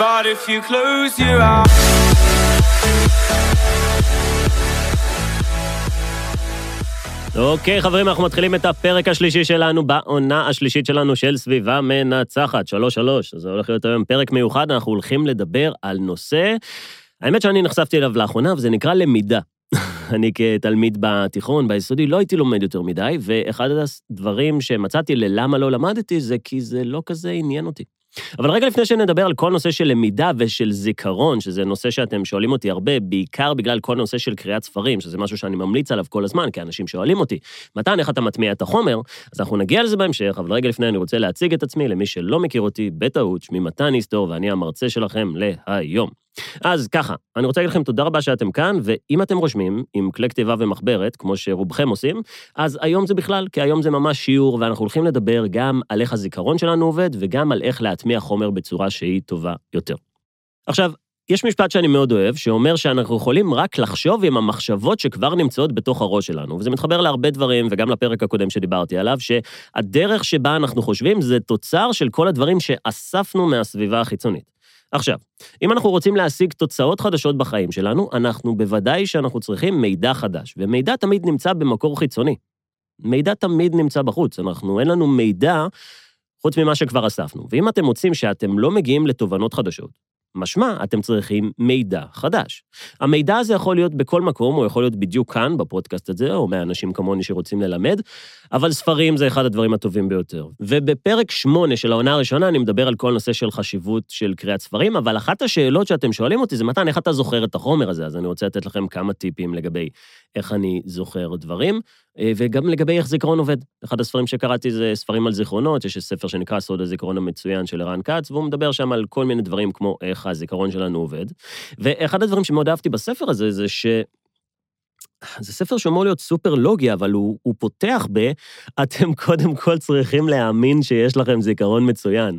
But if you close your eyes אוקיי, okay, חברים, אנחנו מתחילים את הפרק השלישי שלנו בעונה השלישית שלנו של סביבה מנצחת, 3-3. זה הולך להיות היום פרק מיוחד, אנחנו הולכים לדבר על נושא, האמת שאני נחשפתי אליו לאחרונה, וזה נקרא למידה. אני כתלמיד בתיכון, ביסודי, לא הייתי לומד יותר מדי, ואחד הדברים שמצאתי ללמה לא למדתי זה כי זה לא כזה עניין אותי. אבל רגע לפני שנדבר על כל נושא של למידה ושל זיכרון, שזה נושא שאתם שואלים אותי הרבה, בעיקר בגלל כל נושא של קריאת ספרים, שזה משהו שאני ממליץ עליו כל הזמן, כי אנשים שואלים אותי, מתן, איך אתה מטמיע את החומר? אז אנחנו נגיע לזה בהמשך, אבל רגע לפני אני רוצה להציג את עצמי למי שלא מכיר אותי, בטעות, שמי מתן היסטור, ואני המרצה שלכם להיום. אז ככה, אני רוצה להגיד לכם תודה רבה שאתם כאן, ואם אתם רושמים עם כלי כתיבה ומחברת, כמו שרובכם עושים, אז היום זה בכלל, כי היום זה ממש שיעור, ואנחנו הולכים לדבר גם על איך הזיכרון שלנו עובד, וגם על איך להטמיע חומר בצורה שהיא טובה יותר. עכשיו, יש משפט שאני מאוד אוהב, שאומר שאנחנו יכולים רק לחשוב עם המחשבות שכבר נמצאות בתוך הראש שלנו, וזה מתחבר להרבה דברים, וגם לפרק הקודם שדיברתי עליו, שהדרך שבה אנחנו חושבים זה תוצר של כל הדברים שאספנו מהסביבה החיצונית. עכשיו, אם אנחנו רוצים להשיג תוצאות חדשות בחיים שלנו, אנחנו בוודאי שאנחנו צריכים מידע חדש, ומידע תמיד נמצא במקור חיצוני. מידע תמיד נמצא בחוץ, אנחנו, אין לנו מידע חוץ ממה שכבר אספנו. ואם אתם מוצאים שאתם לא מגיעים לתובנות חדשות, משמע, אתם צריכים מידע חדש. המידע הזה יכול להיות בכל מקום, הוא יכול להיות בדיוק כאן, בפודקאסט הזה, או מאנשים כמוני שרוצים ללמד, אבל ספרים זה אחד הדברים הטובים ביותר. ובפרק שמונה של העונה הראשונה אני מדבר על כל נושא של חשיבות של קריאת ספרים, אבל אחת השאלות שאתם שואלים אותי זה, מתן, איך אתה זוכר את החומר הזה? אז אני רוצה לתת לכם כמה טיפים לגבי איך אני זוכר דברים. אה, וגם לגבי איך זיכרון עובד. אחד הספרים שקראתי זה ספרים על זיכרונות, יש ספר שנקרא סוד הזיכרון המצוין של ערן כץ, והוא מדבר שם על כל מיני דברים כמו איך הזיכרון שלנו עובד. ואחד הדברים שמאוד אהבתי בספר הזה זה ש... זה ספר שאמור להיות סופר לוגי, אבל הוא, הוא פותח ב, אתם קודם כל צריכים להאמין שיש לכם זיכרון מצוין.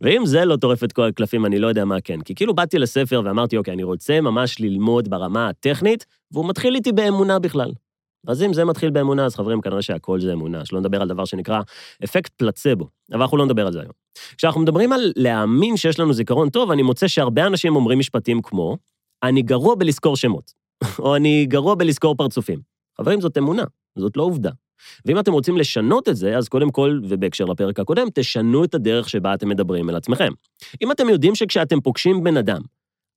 ואם זה לא טורף את כל הקלפים, אני לא יודע מה כן. כי כאילו באתי לספר ואמרתי, אוקיי, אני רוצה ממש ללמוד ברמה הטכנית, והוא מתחיל איתי באמונה בכלל. אז אם זה מתחיל באמונה, אז חברים, כנראה שהכל זה אמונה, שלא נדבר על דבר שנקרא אפקט פלצבו, אבל אנחנו לא נדבר על זה היום. כשאנחנו מדברים על להאמין שיש לנו זיכרון טוב, אני מוצא שהרבה אנשים אומרים משפטים כמו, אני גרוע בלזכור שמות, או אני גרוע בלזכור פרצופים. חברים, זאת אמונה, זאת לא עובדה. ואם אתם רוצים לשנות את זה, אז קודם כל, ובהקשר לפרק הקודם, תשנו את הדרך שבה אתם מדברים אל עצמכם. אם אתם יודעים שכשאתם פוגשים בן אדם,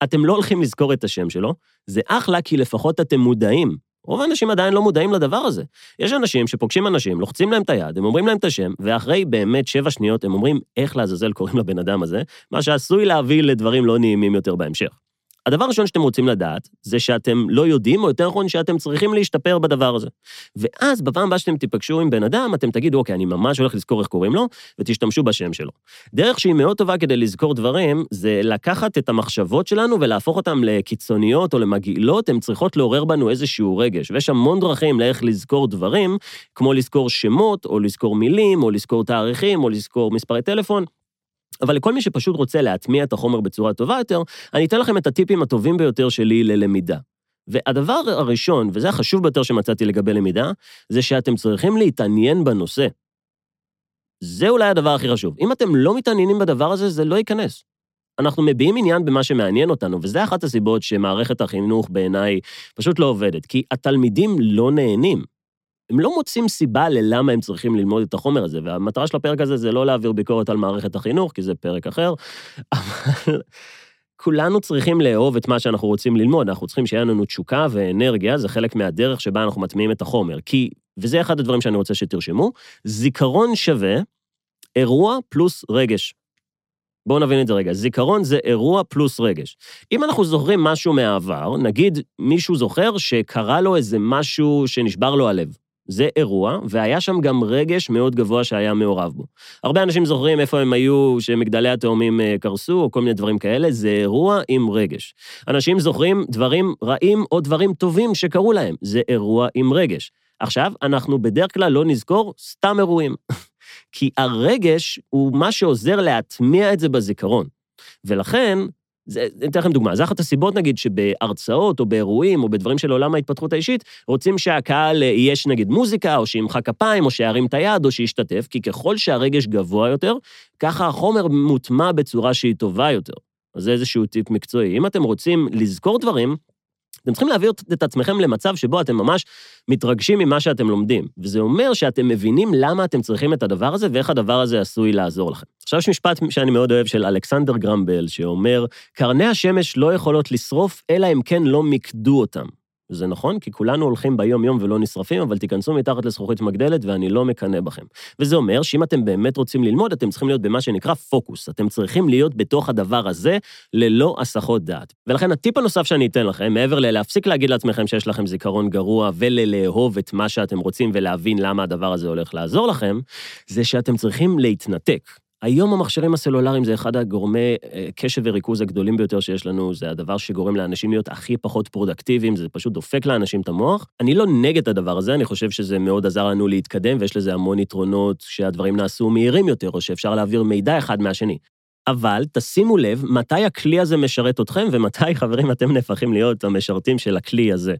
אתם לא הולכים לזכור את השם שלו, זה אחלה כי לפחות אתם מודעים רוב האנשים עדיין לא מודעים לדבר הזה. יש אנשים שפוגשים אנשים, לוחצים להם את היד, הם אומרים להם את השם, ואחרי באמת שבע שניות הם אומרים איך לעזאזל קוראים לבן אדם הזה, מה שעשוי להביא לדברים לא נעימים יותר בהמשך. הדבר הראשון שאתם רוצים לדעת, זה שאתם לא יודעים, או יותר נכון שאתם צריכים להשתפר בדבר הזה. ואז בפעם הבאה שאתם תיפגשו עם בן אדם, אתם תגידו, אוקיי, אני ממש הולך לזכור איך קוראים לו, ותשתמשו בשם שלו. דרך שהיא מאוד טובה כדי לזכור דברים, זה לקחת את המחשבות שלנו ולהפוך אותן לקיצוניות או למגעילות, הן צריכות לעורר בנו איזשהו רגש. ויש המון דרכים לאיך לזכור דברים, כמו לזכור שמות, או לזכור מילים, או לזכור תאריכים, או לזכור מספרי טלפון. אבל לכל מי שפשוט רוצה להטמיע את החומר בצורה טובה יותר, אני אתן לכם את הטיפים הטובים ביותר שלי ללמידה. והדבר הראשון, וזה החשוב ביותר שמצאתי לגבי למידה, זה שאתם צריכים להתעניין בנושא. זה אולי הדבר הכי חשוב. אם אתם לא מתעניינים בדבר הזה, זה לא ייכנס. אנחנו מביעים עניין במה שמעניין אותנו, וזה אחת הסיבות שמערכת החינוך בעיניי פשוט לא עובדת, כי התלמידים לא נהנים. הם לא מוצאים סיבה ללמה הם צריכים ללמוד את החומר הזה, והמטרה של הפרק הזה זה לא להעביר ביקורת על מערכת החינוך, כי זה פרק אחר, אבל כולנו צריכים לאהוב את מה שאנחנו רוצים ללמוד, אנחנו צריכים שיהיה לנו תשוקה ואנרגיה, זה חלק מהדרך שבה אנחנו מטמיעים את החומר. כי, וזה אחד הדברים שאני רוצה שתרשמו, זיכרון שווה אירוע פלוס רגש. בואו נבין את זה רגע. זיכרון זה אירוע פלוס רגש. אם אנחנו זוכרים משהו מהעבר, נגיד מישהו זוכר שקרה לו איזה משהו שנשבר לו הלב. זה אירוע, והיה שם גם רגש מאוד גבוה שהיה מעורב בו. הרבה אנשים זוכרים איפה הם היו, שמגדלי התאומים אה, קרסו, או כל מיני דברים כאלה, זה אירוע עם רגש. אנשים זוכרים דברים רעים או דברים טובים שקרו להם, זה אירוע עם רגש. עכשיו, אנחנו בדרך כלל לא נזכור סתם אירועים, כי הרגש הוא מה שעוזר להטמיע את זה בזיכרון. ולכן, אני אתן לכם דוגמה, זו אחת הסיבות, נגיד, שבהרצאות או באירועים או בדברים של עולם ההתפתחות האישית, רוצים שהקהל יש נגיד מוזיקה, או שימחא כפיים, או שירים את היד, או שישתתף, כי ככל שהרגש גבוה יותר, ככה החומר מוטמע בצורה שהיא טובה יותר. אז זה איזשהו טיפ מקצועי. אם אתם רוצים לזכור דברים, אתם צריכים להעביר את עצמכם למצב שבו אתם ממש מתרגשים ממה שאתם לומדים. וזה אומר שאתם מבינים למה אתם צריכים את הדבר הזה ואיך הדבר הזה עשוי לעזור לכם. עכשיו יש משפט שאני מאוד אוהב של אלכסנדר גרמבל, שאומר, קרני השמש לא יכולות לשרוף, אלא אם כן לא מיקדו אותם. זה נכון, כי כולנו הולכים ביום-יום ולא נשרפים, אבל תיכנסו מתחת לזכוכית מגדלת ואני לא מקנא בכם. וזה אומר שאם אתם באמת רוצים ללמוד, אתם צריכים להיות במה שנקרא פוקוס. אתם צריכים להיות בתוך הדבר הזה ללא הסחות דעת. ולכן הטיפ הנוסף שאני אתן לכם, מעבר ללהפסיק להגיד לעצמכם שיש לכם זיכרון גרוע וללאהוב את מה שאתם רוצים ולהבין למה הדבר הזה הולך לעזור לכם, זה שאתם צריכים להתנתק. היום המכשירים הסלולריים זה אחד הגורמי אה, קשב וריכוז הגדולים ביותר שיש לנו, זה הדבר שגורם לאנשים להיות הכי פחות פרודקטיביים, זה פשוט דופק לאנשים את המוח. אני לא נגד הדבר הזה, אני חושב שזה מאוד עזר לנו להתקדם, ויש לזה המון יתרונות שהדברים נעשו מהירים יותר, או שאפשר להעביר מידע אחד מהשני. אבל תשימו לב מתי הכלי הזה משרת אתכם ומתי, חברים, אתם נהפכים להיות המשרתים של הכלי הזה.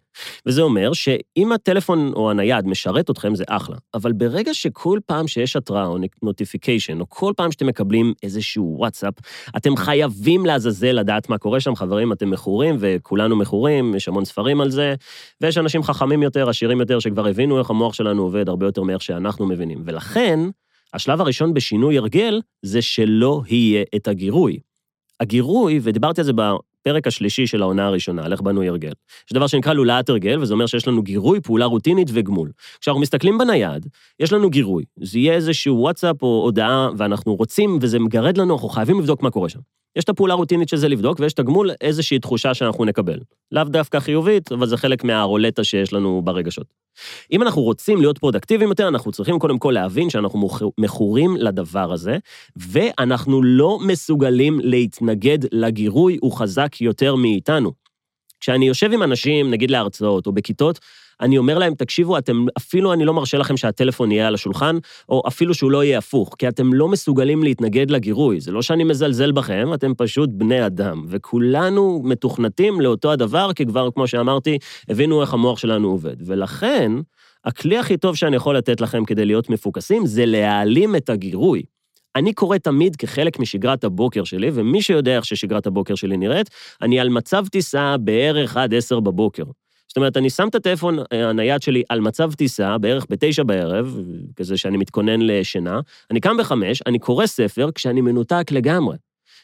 וזה אומר שאם הטלפון או הנייד משרת אתכם, זה אחלה. אבל ברגע שכל פעם שיש התראה או notification, או כל פעם שאתם מקבלים איזשהו וואטסאפ, אתם חייבים לעזאזל לדעת מה קורה שם, חברים, אתם מכורים, וכולנו מכורים, יש המון ספרים על זה, ויש אנשים חכמים יותר, עשירים יותר, שכבר הבינו איך המוח שלנו עובד הרבה יותר מאיך שאנחנו מבינים. ולכן, השלב הראשון בשינוי הרגל זה שלא יהיה את הגירוי. הגירוי, ודיברתי על זה בפרק השלישי של העונה הראשונה, על איך בנוי הרגל. יש דבר שנקרא לולאת הרגל, וזה אומר שיש לנו גירוי, פעולה רוטינית וגמול. כשאנחנו מסתכלים בנייד, יש לנו גירוי. זה יהיה איזשהו וואטסאפ או הודעה, ואנחנו רוצים, וזה מגרד לנו, אנחנו חייבים לבדוק מה קורה שם. יש את הפעולה הרוטינית שזה לבדוק, ויש את הגמול, איזושהי תחושה שאנחנו נקבל. לאו דווקא חיובית, אבל זה חלק מהרולטה שיש לנו ברגשות. אם אנחנו רוצים להיות פרודקטיביים יותר, אנחנו צריכים קודם כל להבין שאנחנו מכורים לדבר הזה, ואנחנו לא מסוגלים להתנגד לגירוי, הוא חזק יותר מאיתנו. כשאני יושב עם אנשים, נגיד להרצאות או בכיתות, אני אומר להם, תקשיבו, אתם, אפילו אני לא מרשה לכם שהטלפון יהיה על השולחן, או אפילו שהוא לא יהיה הפוך, כי אתם לא מסוגלים להתנגד לגירוי. זה לא שאני מזלזל בכם, אתם פשוט בני אדם, וכולנו מתוכנתים לאותו הדבר, כי כבר, כמו שאמרתי, הבינו איך המוח שלנו עובד. ולכן, הכלי הכי טוב שאני יכול לתת לכם כדי להיות מפוקסים, זה להעלים את הגירוי. אני קורא תמיד כחלק משגרת הבוקר שלי, ומי שיודע איך ששגרת הבוקר שלי נראית, אני על מצב טיסה בערך עד עשר בבוקר. זאת אומרת, אני שם את הטלפון אה, הנייד שלי על מצב טיסה, בערך בתשע בערב, כזה שאני מתכונן לשינה, אני קם בחמש, אני קורא ספר כשאני מנותק לגמרי.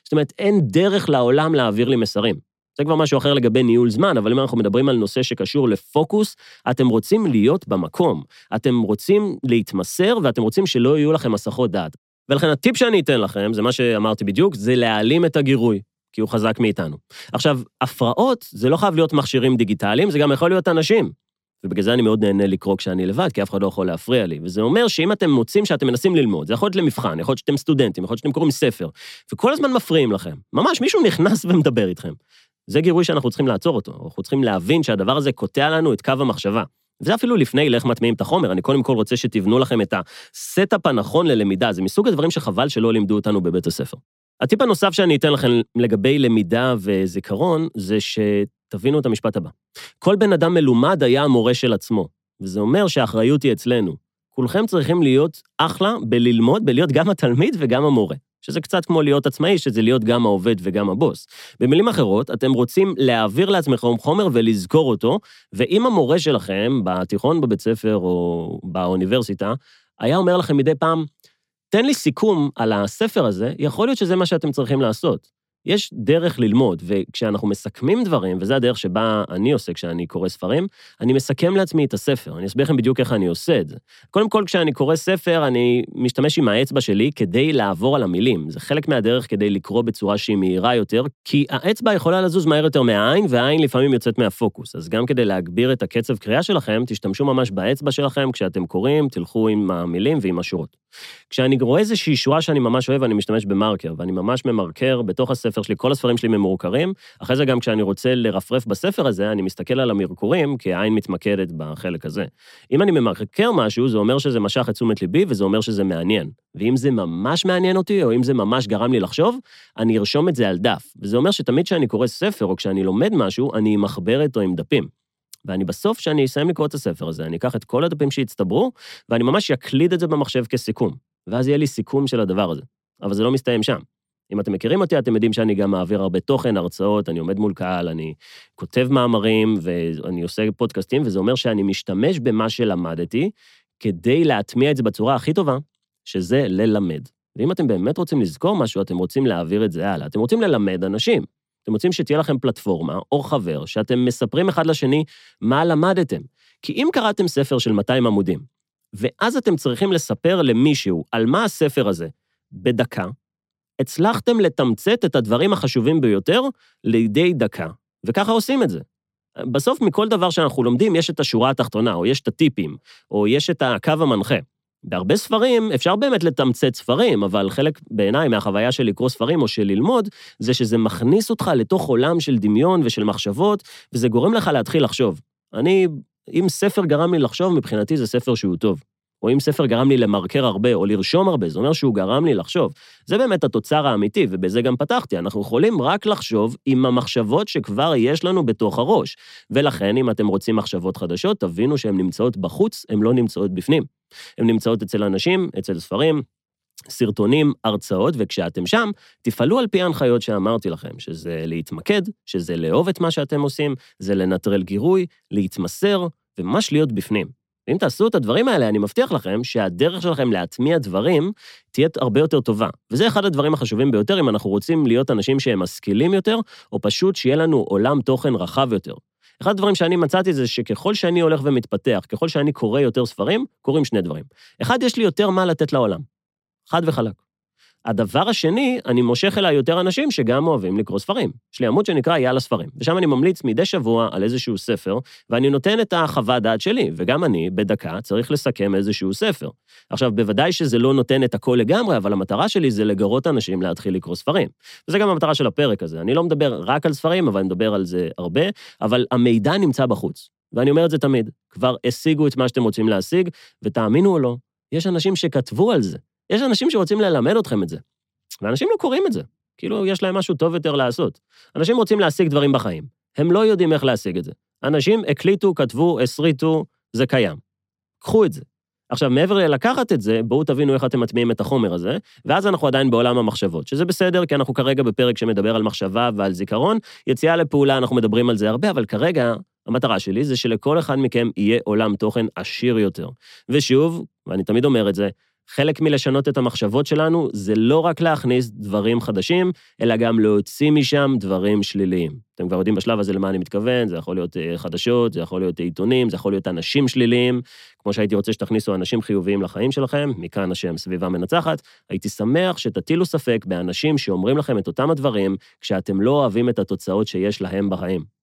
זאת אומרת, אין דרך לעולם להעביר לי מסרים. זה כבר משהו אחר לגבי ניהול זמן, אבל אם אנחנו מדברים על נושא שקשור לפוקוס, אתם רוצים להיות במקום. אתם רוצים להתמסר ואתם רוצים שלא יהיו לכם הסחות דעת. ולכן הטיפ שאני אתן לכם, זה מה שאמרתי בדיוק, זה להעלים את הגירוי. כי הוא חזק מאיתנו. עכשיו, הפרעות זה לא חייב להיות מכשירים דיגיטליים, זה גם יכול להיות אנשים. ובגלל זה אני מאוד נהנה לקרוא כשאני לבד, כי אף אחד לא יכול להפריע לי. וזה אומר שאם אתם מוצאים שאתם מנסים ללמוד, זה יכול להיות למבחן, יכול להיות שאתם סטודנטים, יכול להיות שאתם קוראים ספר, וכל הזמן מפריעים לכם. ממש, מישהו נכנס ומדבר איתכם. זה גירוי שאנחנו צריכים לעצור אותו. אנחנו צריכים להבין שהדבר הזה קוטע לנו את קו המחשבה. וזה אפילו לפני לאיך מטמיעים את החומר, אני קודם כל רוצה שתבנו לכם את ה setup הנכון ללמידה, זה מסוג הדברים שחבל שלא לימדו אותנו בבית הספר. הטיפ הנוסף שאני אתן לכם לגבי למידה וזיכרון, זה שתבינו את המשפט הבא. כל בן אדם מלומד היה המורה של עצמו, וזה אומר שהאחריות היא אצלנו. כולכם צריכים להיות אחלה בללמוד, בלהיות גם התלמיד וגם המורה. שזה קצת כמו להיות עצמאי, שזה להיות גם העובד וגם הבוס. במילים אחרות, אתם רוצים להעביר לעצמכם חומר ולזכור אותו, ואם המורה שלכם, בתיכון, בבית ספר או באוניברסיטה, היה אומר לכם מדי פעם, תן לי סיכום על הספר הזה, יכול להיות שזה מה שאתם צריכים לעשות. יש דרך ללמוד, וכשאנחנו מסכמים דברים, וזה הדרך שבה אני עושה כשאני קורא ספרים, אני מסכם לעצמי את הספר. אני אסביר לכם בדיוק איך אני עושה את זה. קודם כל, כשאני קורא ספר, אני משתמש עם האצבע שלי כדי לעבור על המילים. זה חלק מהדרך כדי לקרוא בצורה שהיא מהירה יותר, כי האצבע יכולה לזוז מהר יותר מהעין, והעין לפעמים יוצאת מהפוקוס. אז גם כדי להגביר את הקצב קריאה שלכם, תשתמשו ממש באצבע שלכם, כשאתם קוראים, תלכו עם המילים ועם השורות. כשאני רואה איזושהי שורה שאני ממש אוהב, אני משתמש במרקר, ואני ממש ממרקר בתוך הספר שלי, כל הספרים שלי ממורקרים. אחרי זה גם כשאני רוצה לרפרף בספר הזה, אני מסתכל על המרקורים, כי העין מתמקדת בחלק הזה. אם אני ממרקר משהו, זה אומר שזה משך את תשומת ליבי, וזה אומר שזה מעניין. ואם זה ממש מעניין אותי, או אם זה ממש גרם לי לחשוב, אני ארשום את זה על דף. וזה אומר שתמיד כשאני קורא ספר, או כשאני לומד משהו, אני עם מחברת או עם דפים. ואני בסוף, כשאני אסיים לקרוא את הספר הזה, אני אקח את כל הדפים שהצטברו, ואני ממש אקליד את זה במחשב כסיכום. ואז יהיה לי סיכום של הדבר הזה. אבל זה לא מסתיים שם. אם אתם מכירים אותי, אתם יודעים שאני גם מעביר הרבה תוכן, הרצאות, אני עומד מול קהל, אני כותב מאמרים ואני עושה פודקאסטים, וזה אומר שאני משתמש במה שלמדתי כדי להטמיע את זה בצורה הכי טובה, שזה ללמד. ואם אתם באמת רוצים לזכור משהו, אתם רוצים להעביר את זה הלאה. אתם רוצים ללמד אנשים. אתם רוצים שתהיה לכם פלטפורמה או חבר, שאתם מספרים אחד לשני מה למדתם. כי אם קראתם ספר של 200 עמודים, ואז אתם צריכים לספר למישהו על מה הספר הזה בדקה, הצלחתם לתמצת את הדברים החשובים ביותר לידי דקה, וככה עושים את זה. בסוף מכל דבר שאנחנו לומדים יש את השורה התחתונה, או יש את הטיפים, או יש את הקו המנחה. בהרבה ספרים אפשר באמת לתמצת ספרים, אבל חלק בעיניי מהחוויה של לקרוא ספרים או של ללמוד, זה שזה מכניס אותך לתוך עולם של דמיון ושל מחשבות, וזה גורם לך להתחיל לחשוב. אני, אם ספר גרם לי לחשוב, מבחינתי זה ספר שהוא טוב. או אם ספר גרם לי למרקר הרבה או לרשום הרבה, זה אומר שהוא גרם לי לחשוב. זה באמת התוצר האמיתי, ובזה גם פתחתי. אנחנו יכולים רק לחשוב עם המחשבות שכבר יש לנו בתוך הראש. ולכן, אם אתם רוצים מחשבות חדשות, תבינו שהן נמצאות בחוץ, הן לא נמצאות בפנים. הן נמצאות אצל אנשים, אצל ספרים, סרטונים, הרצאות, וכשאתם שם, תפעלו על פי ההנחיות שאמרתי לכם, שזה להתמקד, שזה לאהוב את מה שאתם עושים, זה לנטרל גירוי, להתמסר, וממש להיות בפנים. ואם תעשו את הדברים האלה, אני מבטיח לכם שהדרך שלכם להטמיע דברים תהיה הרבה יותר טובה. וזה אחד הדברים החשובים ביותר אם אנחנו רוצים להיות אנשים שהם משכילים יותר, או פשוט שיהיה לנו עולם תוכן רחב יותר. אחד הדברים שאני מצאתי זה שככל שאני הולך ומתפתח, ככל שאני קורא יותר ספרים, קורים שני דברים. אחד, יש לי יותר מה לתת לעולם. חד וחלק. הדבר השני, אני מושך אליי יותר אנשים שגם אוהבים לקרוא ספרים. יש לי עמוד שנקרא יאללה ספרים, ושם אני ממליץ מדי שבוע על איזשהו ספר, ואני נותן את החוות דעת שלי, וגם אני, בדקה, צריך לסכם איזשהו ספר. עכשיו, בוודאי שזה לא נותן את הכל לגמרי, אבל המטרה שלי זה לגרות אנשים להתחיל לקרוא ספרים. וזה גם המטרה של הפרק הזה. אני לא מדבר רק על ספרים, אבל אני מדבר על זה הרבה, אבל המידע נמצא בחוץ. ואני אומר את זה תמיד, כבר השיגו את מה שאתם רוצים להשיג, ותאמינו או לא, יש אנשים שכתבו על זה. יש אנשים שרוצים ללמד אתכם את זה, ואנשים לא קוראים את זה. כאילו, יש להם משהו טוב יותר לעשות. אנשים רוצים להשיג דברים בחיים, הם לא יודעים איך להשיג את זה. אנשים הקליטו, כתבו, הסריטו, זה קיים. קחו את זה. עכשיו, מעבר ללקחת את זה, בואו תבינו איך אתם מטמיעים את החומר הזה, ואז אנחנו עדיין בעולם המחשבות, שזה בסדר, כי אנחנו כרגע בפרק שמדבר על מחשבה ועל זיכרון. יציאה לפעולה, אנחנו מדברים על זה הרבה, אבל כרגע, המטרה שלי זה שלכל אחד מכם יהיה עולם תוכן עשיר יותר. ושוב, ואני תמיד אומר את זה, חלק מלשנות את המחשבות שלנו זה לא רק להכניס דברים חדשים, אלא גם להוציא משם דברים שליליים. אתם כבר יודעים בשלב הזה למה אני מתכוון, זה יכול להיות אה, חדשות, זה יכול להיות עיתונים, זה יכול להיות אנשים שליליים. כמו שהייתי רוצה שתכניסו אנשים חיוביים לחיים שלכם, מכאן השם סביבה מנצחת, הייתי שמח שתטילו ספק באנשים שאומרים לכם את אותם הדברים, כשאתם לא אוהבים את התוצאות שיש להם בחיים.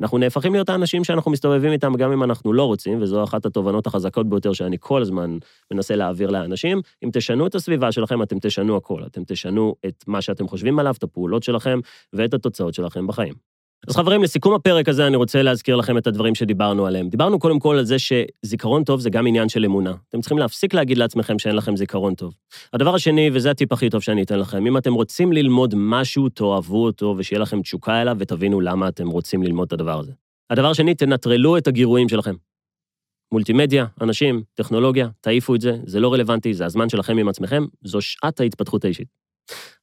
אנחנו נהפכים להיות האנשים שאנחנו מסתובבים איתם גם אם אנחנו לא רוצים, וזו אחת התובנות החזקות ביותר שאני כל הזמן מנסה להעביר לאנשים. אם תשנו את הסביבה שלכם, אתם תשנו הכל. אתם תשנו את מה שאתם חושבים עליו, את הפעולות שלכם ואת התוצאות שלכם בחיים. אז חברים, לסיכום הפרק הזה אני רוצה להזכיר לכם את הדברים שדיברנו עליהם. דיברנו קודם כל על זה שזיכרון טוב זה גם עניין של אמונה. אתם צריכים להפסיק להגיד לעצמכם שאין לכם זיכרון טוב. הדבר השני, וזה הטיפ הכי טוב שאני אתן לכם, אם אתם רוצים ללמוד משהו, תאהבו אותו ושיהיה לכם תשוקה אליו ותבינו למה אתם רוצים ללמוד את הדבר הזה. הדבר השני, תנטרלו את הגירויים שלכם. מולטימדיה, אנשים, טכנולוגיה, תעיפו את זה, זה לא רלוונטי, זה הזמן שלכם עם עצמכם, זו שעת ההתפתחות האישית.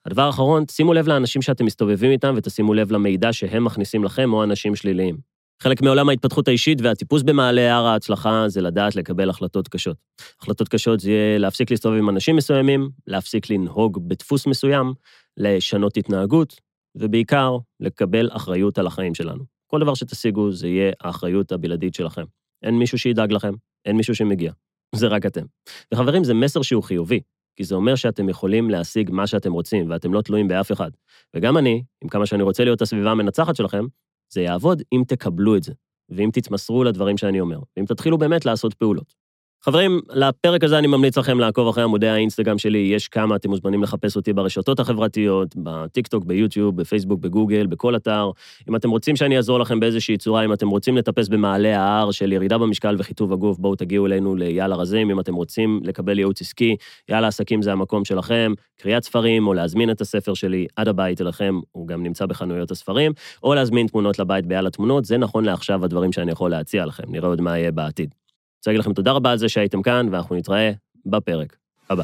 הדבר האחרון, שימו לב לאנשים שאתם מסתובבים איתם ותשימו לב למידע שהם מכניסים לכם או אנשים שליליים. חלק מעולם ההתפתחות האישית והטיפוס במעלה הר ההצלחה זה לדעת לקבל החלטות קשות. החלטות קשות זה יהיה להפסיק להסתובב עם אנשים מסוימים, להפסיק לנהוג בדפוס מסוים, לשנות התנהגות, ובעיקר, לקבל אחריות על החיים שלנו. כל דבר שתשיגו זה יהיה האחריות הבלעדית שלכם. אין מישהו שידאג לכם, אין מישהו שמגיע. זה רק אתם. וחברים, זה מסר שהוא חיובי. כי זה אומר שאתם יכולים להשיג מה שאתם רוצים, ואתם לא תלויים באף אחד. וגם אני, עם כמה שאני רוצה להיות הסביבה המנצחת שלכם, זה יעבוד אם תקבלו את זה, ואם תתמסרו לדברים שאני אומר, ואם תתחילו באמת לעשות פעולות. חברים, לפרק הזה אני ממליץ לכם לעקוב אחרי עמודי האינסטגרם שלי, יש כמה, אתם מוזמנים לחפש אותי ברשתות החברתיות, בטיקטוק, ביוטיוב, בפייסבוק, בגוגל, בכל אתר. אם אתם רוצים שאני אעזור לכם באיזושהי צורה, אם אתם רוצים לטפס במעלה ההר של ירידה במשקל וחיטוב הגוף, בואו תגיעו אלינו ליאללה רזים, אם אתם רוצים לקבל ייעוץ עסקי, יאללה עסקים זה המקום שלכם, קריאת ספרים, או להזמין את הספר שלי עד הבית אליכם, הוא גם נמצא בחנויות הספרים, או להזמין תמונות לבית ביאללה תמונות, זה נכון לעכשיו הדברים שאני יכול להציע לכם, נראה עוד מה יהיה בעתיד. רוצה להגיד לכם תודה רבה על זה שהייתם כאן, ואנחנו נתראה בפרק הבא.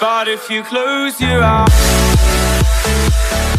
But if you close your eyes